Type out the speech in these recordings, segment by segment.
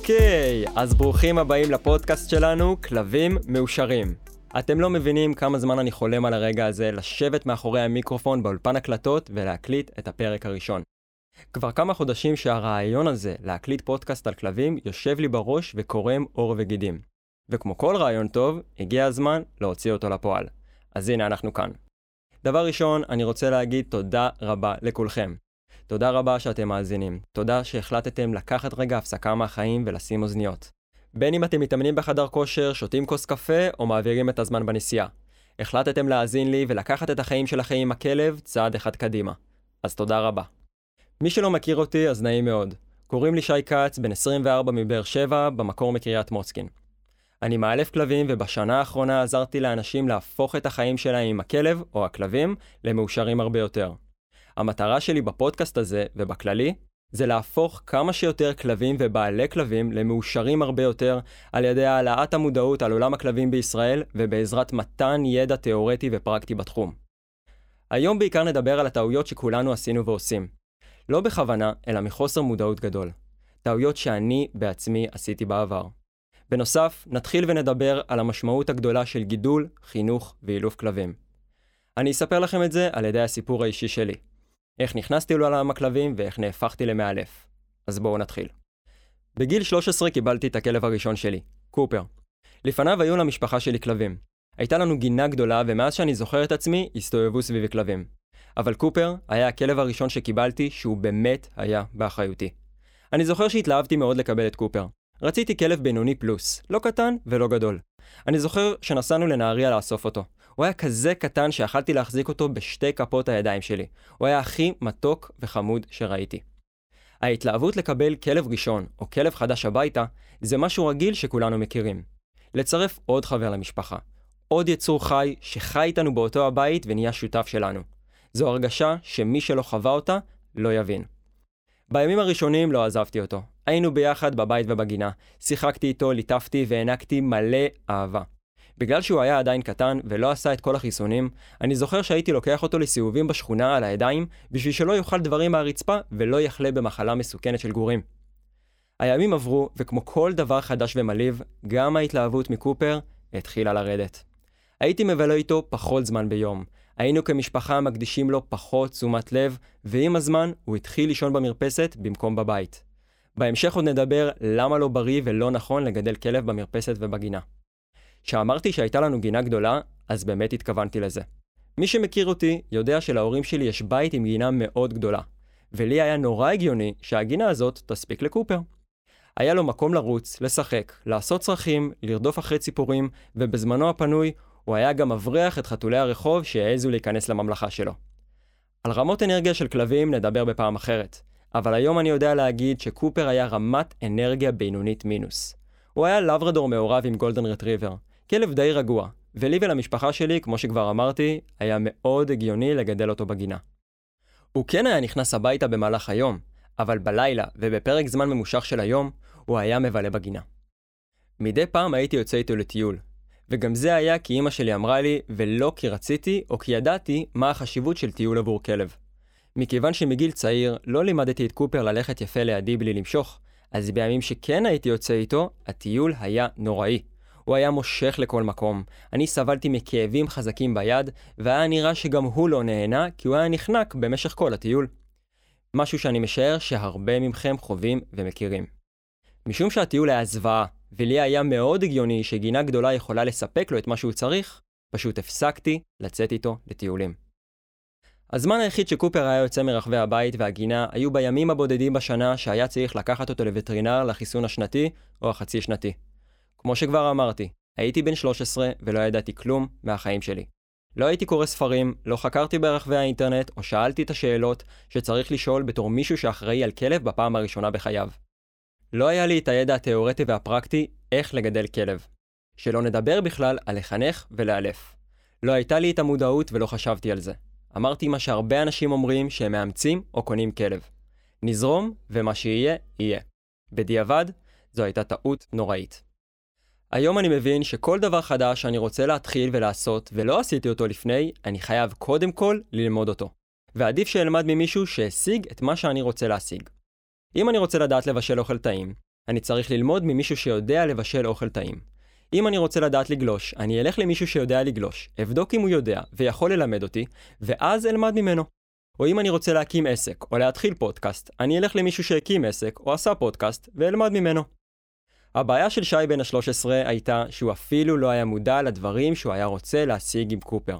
אוקיי, אז ברוכים הבאים לפודקאסט שלנו, כלבים מאושרים. אתם לא מבינים כמה זמן אני חולם על הרגע הזה לשבת מאחורי המיקרופון באולפן הקלטות ולהקליט את הפרק הראשון. כבר כמה חודשים שהרעיון הזה להקליט פודקאסט על כלבים יושב לי בראש וקורם עור וגידים. וכמו כל רעיון טוב, הגיע הזמן להוציא אותו לפועל. אז הנה אנחנו כאן. דבר ראשון, אני רוצה להגיד תודה רבה לכולכם. תודה רבה שאתם מאזינים. תודה שהחלטתם לקחת רגע הפסקה מהחיים ולשים אוזניות. בין אם אתם מתאמנים בחדר כושר, שותים כוס קפה או מעבירים את הזמן בנסיעה. החלטתם להאזין לי ולקחת את החיים שלכם עם הכלב צעד אחד קדימה. אז תודה רבה. מי שלא מכיר אותי, אז נעים מאוד. קוראים לי שי כץ, בן 24 מבאר שבע, במקור מקריית מוצקין. אני מאלף כלבים ובשנה האחרונה עזרתי לאנשים להפוך את החיים שלהם עם הכלב או הכלבים למאושרים הרבה יותר. המטרה שלי בפודקאסט הזה ובכללי זה להפוך כמה שיותר כלבים ובעלי כלבים למאושרים הרבה יותר על ידי העלאת המודעות על עולם הכלבים בישראל ובעזרת מתן ידע תאורטי ופרקטי בתחום. היום בעיקר נדבר על הטעויות שכולנו עשינו ועושים. לא בכוונה, אלא מחוסר מודעות גדול. טעויות שאני בעצמי עשיתי בעבר. בנוסף, נתחיל ונדבר על המשמעות הגדולה של גידול, חינוך ואילוף כלבים. אני אספר לכם את זה על ידי הסיפור האישי שלי. איך נכנסתי לעולם הכלבים ואיך נהפכתי למאלף. אז בואו נתחיל. בגיל 13 קיבלתי את הכלב הראשון שלי, קופר. לפניו היו למשפחה שלי כלבים. הייתה לנו גינה גדולה ומאז שאני זוכר את עצמי, הסתובבו סביבי כלבים. אבל קופר היה הכלב הראשון שקיבלתי שהוא באמת היה באחריותי. אני זוכר שהתלהבתי מאוד לקבל את קופר. רציתי כלב בינוני פלוס, לא קטן ולא גדול. אני זוכר שנסענו לנהריה לאסוף אותו. הוא היה כזה קטן שיכלתי להחזיק אותו בשתי כפות הידיים שלי. הוא היה הכי מתוק וחמוד שראיתי. ההתלהבות לקבל כלב ראשון או כלב חדש הביתה זה משהו רגיל שכולנו מכירים. לצרף עוד חבר למשפחה. עוד יצור חי שחי איתנו באותו הבית ונהיה שותף שלנו. זו הרגשה שמי שלא חווה אותה לא יבין. בימים הראשונים לא עזבתי אותו. היינו ביחד בבית ובגינה. שיחקתי איתו, ליטפתי והענקתי מלא אהבה. בגלל שהוא היה עדיין קטן ולא עשה את כל החיסונים, אני זוכר שהייתי לוקח אותו לסיבובים בשכונה על הידיים, בשביל שלא יאכל דברים מהרצפה ולא יחלה במחלה מסוכנת של גורים. הימים עברו, וכמו כל דבר חדש ומלהיב, גם ההתלהבות מקופר התחילה לרדת. הייתי מבלה איתו פחות זמן ביום. היינו כמשפחה מקדישים לו פחות תשומת לב, ועם הזמן הוא התחיל לישון במרפסת במקום בבית. בהמשך עוד נדבר למה לא בריא ולא נכון לגדל כלב במרפסת ובגינה. כשאמרתי שהייתה לנו גינה גדולה, אז באמת התכוונתי לזה. מי שמכיר אותי יודע שלהורים שלי יש בית עם גינה מאוד גדולה, ולי היה נורא הגיוני שהגינה הזאת תספיק לקופר. היה לו מקום לרוץ, לשחק, לעשות צרכים, לרדוף אחרי ציפורים, ובזמנו הפנוי הוא היה גם מבריח את חתולי הרחוב שהעזו להיכנס לממלכה שלו. על רמות אנרגיה של כלבים נדבר בפעם אחרת, אבל היום אני יודע להגיד שקופר היה רמת אנרגיה בינונית מינוס. הוא היה לברדור מעורב עם גולדן רטריבר, כלב די רגוע, ולי ולמשפחה שלי, כמו שכבר אמרתי, היה מאוד הגיוני לגדל אותו בגינה. הוא כן היה נכנס הביתה במהלך היום, אבל בלילה ובפרק זמן ממושך של היום, הוא היה מבלה בגינה. מדי פעם הייתי יוצא איתו לטיול, וגם זה היה כי אמא שלי אמרה לי, ולא כי רציתי או כי ידעתי מה החשיבות של טיול עבור כלב. מכיוון שמגיל צעיר לא לימדתי את קופר ללכת יפה לידי בלי למשוך, אז בימים שכן הייתי יוצא איתו, הטיול היה נוראי. הוא היה מושך לכל מקום. אני סבלתי מכאבים חזקים ביד, והיה נראה שגם הוא לא נהנה, כי הוא היה נחנק במשך כל הטיול. משהו שאני משער שהרבה מכם חווים ומכירים. משום שהטיול היה זוועה, ולי היה מאוד הגיוני שגינה גדולה יכולה לספק לו את מה שהוא צריך, פשוט הפסקתי לצאת איתו לטיולים. הזמן היחיד שקופר היה יוצא מרחבי הבית והגינה היו בימים הבודדים בשנה שהיה צריך לקחת אותו לווטרינר לחיסון השנתי או החצי שנתי. כמו שכבר אמרתי, הייתי בן 13 ולא ידעתי כלום מהחיים שלי. לא הייתי קורא ספרים, לא חקרתי ברחבי האינטרנט או שאלתי את השאלות שצריך לשאול בתור מישהו שאחראי על כלב בפעם הראשונה בחייו. לא היה לי את הידע התאורטי והפרקטי איך לגדל כלב. שלא נדבר בכלל על לחנך ולאלף. לא הייתה לי את המודעות ולא חשבתי על זה. אמרתי מה שהרבה אנשים אומרים שהם מאמצים או קונים כלב. נזרום, ומה שיהיה, יהיה. בדיעבד, זו הייתה טעות נוראית. היום אני מבין שכל דבר חדש שאני רוצה להתחיל ולעשות, ולא עשיתי אותו לפני, אני חייב קודם כל ללמוד אותו. ועדיף שאלמד ממישהו שהשיג את מה שאני רוצה להשיג. אם אני רוצה לדעת לבשל אוכל טעים, אני צריך ללמוד ממישהו שיודע לבשל אוכל טעים. אם אני רוצה לדעת לגלוש, אני אלך למישהו שיודע לגלוש, אבדוק אם הוא יודע ויכול ללמד אותי, ואז אלמד ממנו. או אם אני רוצה להקים עסק, או להתחיל פודקאסט, אני אלך למישהו שהקים עסק, או עשה פודקאסט, ואלמד ממנו. הבעיה של שי בן ה-13 הייתה שהוא אפילו לא היה מודע לדברים שהוא היה רוצה להשיג עם קופר.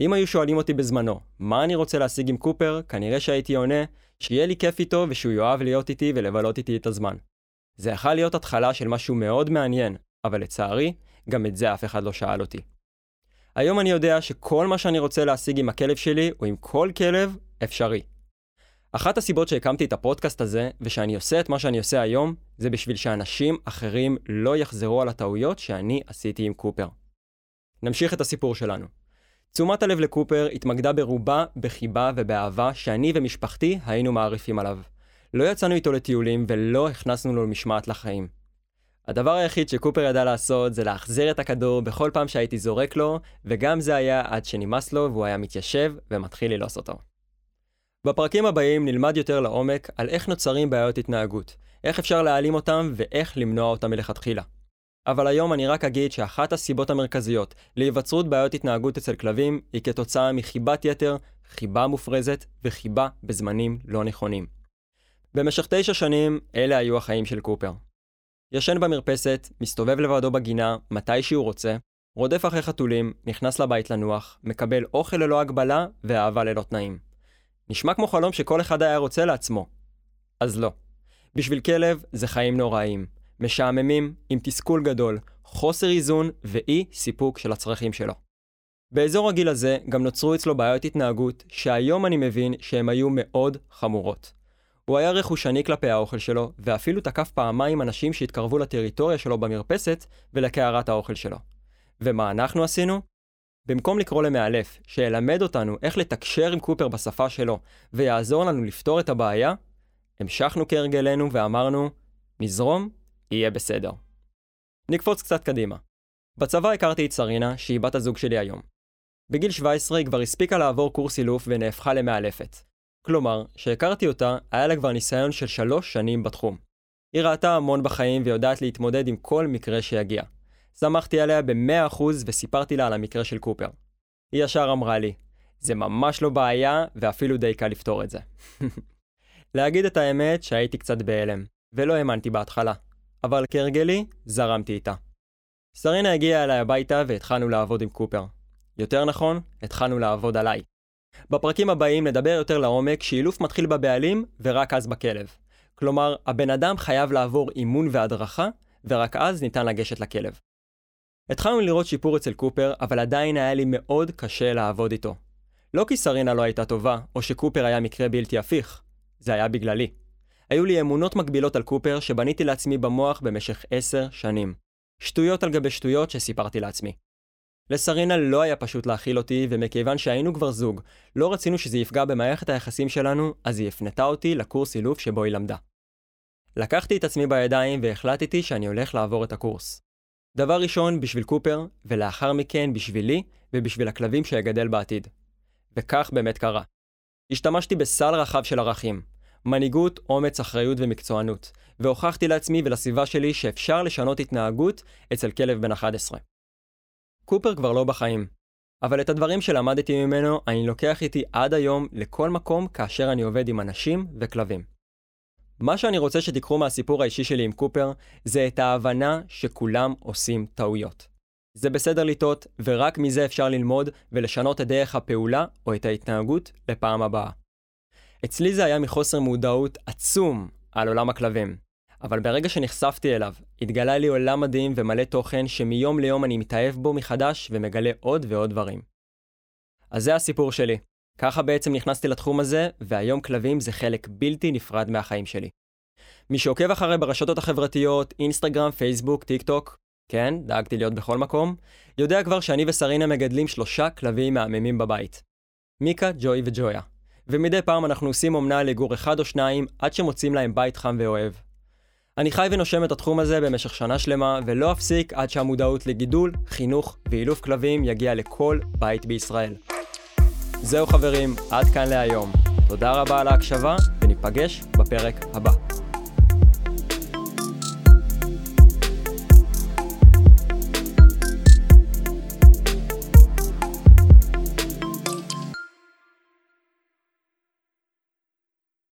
אם היו שואלים אותי בזמנו, מה אני רוצה להשיג עם קופר, כנראה שהייתי עונה, שיהיה לי כיף איתו ושהוא יאהב להיות איתי ולבלות איתי את הזמן. זה יכול להיות התחלה של משהו מאוד מעניין, אבל לצערי, גם את זה אף אחד לא שאל אותי. היום אני יודע שכל מה שאני רוצה להשיג עם הכלב שלי, או עם כל כלב, אפשרי. אחת הסיבות שהקמתי את הפודקאסט הזה, ושאני עושה את מה שאני עושה היום, זה בשביל שאנשים אחרים לא יחזרו על הטעויות שאני עשיתי עם קופר. נמשיך את הסיפור שלנו. תשומת הלב לקופר התמקדה ברובה בחיבה ובאהבה שאני ומשפחתי היינו מעריפים עליו. לא יצאנו איתו לטיולים ולא הכנסנו לו משמעת לחיים. הדבר היחיד שקופר ידע לעשות זה להחזיר את הכדור בכל פעם שהייתי זורק לו, וגם זה היה עד שנמאס לו והוא היה מתיישב ומתחיל ללעוס אותו. בפרקים הבאים נלמד יותר לעומק על איך נוצרים בעיות התנהגות, איך אפשר להעלים אותם ואיך למנוע אותם מלכתחילה. אבל היום אני רק אגיד שאחת הסיבות המרכזיות להיווצרות בעיות התנהגות אצל כלבים היא כתוצאה מחיבת יתר, חיבה מופרזת וחיבה בזמנים לא נכונים. במשך תשע שנים אלה היו החיים של קופר. ישן במרפסת, מסתובב לבדו בגינה, מתי שהוא רוצה, רודף אחרי חתולים, נכנס לבית לנוח, מקבל אוכל ללא הגבלה ואהבה ללא תנאים. נשמע כמו חלום שכל אחד היה רוצה לעצמו. אז לא. בשביל כלב זה חיים נוראיים. משעממים, עם תסכול גדול, חוסר איזון ואי סיפוק של הצרכים שלו. באזור הגיל הזה גם נוצרו אצלו בעיות התנהגות, שהיום אני מבין שהן היו מאוד חמורות. הוא היה רכושני כלפי האוכל שלו, ואפילו תקף פעמיים אנשים שהתקרבו לטריטוריה שלו במרפסת ולקערת האוכל שלו. ומה אנחנו עשינו? במקום לקרוא למאלף, שילמד אותנו איך לתקשר עם קופר בשפה שלו, ויעזור לנו לפתור את הבעיה, המשכנו כהרגלנו ואמרנו, נזרום, יהיה בסדר. נקפוץ קצת קדימה. בצבא הכרתי את סרינה, שהיא בת הזוג שלי היום. בגיל 17 היא כבר הספיקה לעבור קורס אילוף ונהפכה למאלפת. כלומר, כשהכרתי אותה, היה לה כבר ניסיון של שלוש שנים בתחום. היא ראתה המון בחיים ויודעת להתמודד עם כל מקרה שיגיע. שמחתי עליה ב-100% וסיפרתי לה על המקרה של קופר. היא ישר אמרה לי, זה ממש לא בעיה, ואפילו די קל לפתור את זה. להגיד את האמת שהייתי קצת בהלם, ולא האמנתי בהתחלה, אבל כהרגלי, זרמתי איתה. סרינה הגיעה אליי הביתה והתחלנו לעבוד עם קופר. יותר נכון, התחלנו לעבוד עליי. בפרקים הבאים נדבר יותר לעומק שאילוף מתחיל בבעלים ורק אז בכלב. כלומר, הבן אדם חייב לעבור אימון והדרכה, ורק אז ניתן לגשת לכלב. התחלנו לראות שיפור אצל קופר, אבל עדיין היה לי מאוד קשה לעבוד איתו. לא כי סרינה לא הייתה טובה, או שקופר היה מקרה בלתי הפיך. זה היה בגללי. היו לי אמונות מקבילות על קופר שבניתי לעצמי במוח במשך עשר שנים. שטויות על גבי שטויות שסיפרתי לעצמי. לסרינה לא היה פשוט להכיל אותי, ומכיוון שהיינו כבר זוג, לא רצינו שזה יפגע במערכת היחסים שלנו, אז היא הפנתה אותי לקורס אילוף שבו היא למדה. לקחתי את עצמי בידיים והחלטתי שאני הולך לעבור את הקורס. דבר ראשון בשביל קופר, ולאחר מכן בשבילי ובשביל הכלבים שיגדל בעתיד. וכך באמת קרה. השתמשתי בסל רחב של ערכים, מנהיגות, אומץ, אחריות ומקצוענות, והוכחתי לעצמי ולסביבה שלי שאפשר לשנות התנהגות אצל כלב בן 11. קופר כבר לא בחיים, אבל את הדברים שלמדתי ממנו אני לוקח איתי עד היום לכל מקום כאשר אני עובד עם אנשים וכלבים. מה שאני רוצה שתיקחו מהסיפור האישי שלי עם קופר, זה את ההבנה שכולם עושים טעויות. זה בסדר לטעות, ורק מזה אפשר ללמוד ולשנות את דרך הפעולה או את ההתנהגות לפעם הבאה. אצלי זה היה מחוסר מודעות עצום על עולם הכלבים. אבל ברגע שנחשפתי אליו, התגלה לי עולם מדהים ומלא תוכן שמיום ליום אני מתאהב בו מחדש ומגלה עוד ועוד דברים. אז זה הסיפור שלי. ככה בעצם נכנסתי לתחום הזה, והיום כלבים זה חלק בלתי נפרד מהחיים שלי. מי שעוקב אחרי ברשתות החברתיות, אינסטגרם, פייסבוק, טיק טוק, כן, דאגתי להיות בכל מקום, יודע כבר שאני וסרינה מגדלים שלושה כלבים מהממים בבית. מיקה, ג'וי וג'ויה. ומדי פעם אנחנו עושים אומנה לגור אחד או שניים עד שמוצאים להם בית חם ואוהב. אני חי ונושם את התחום הזה במשך שנה שלמה, ולא אפסיק עד שהמודעות לגידול, חינוך ואילוף כלבים יגיע לכל בית בישראל. זהו חברים, עד כאן להיום. תודה רבה על ההקשבה, וניפגש בפרק הבא.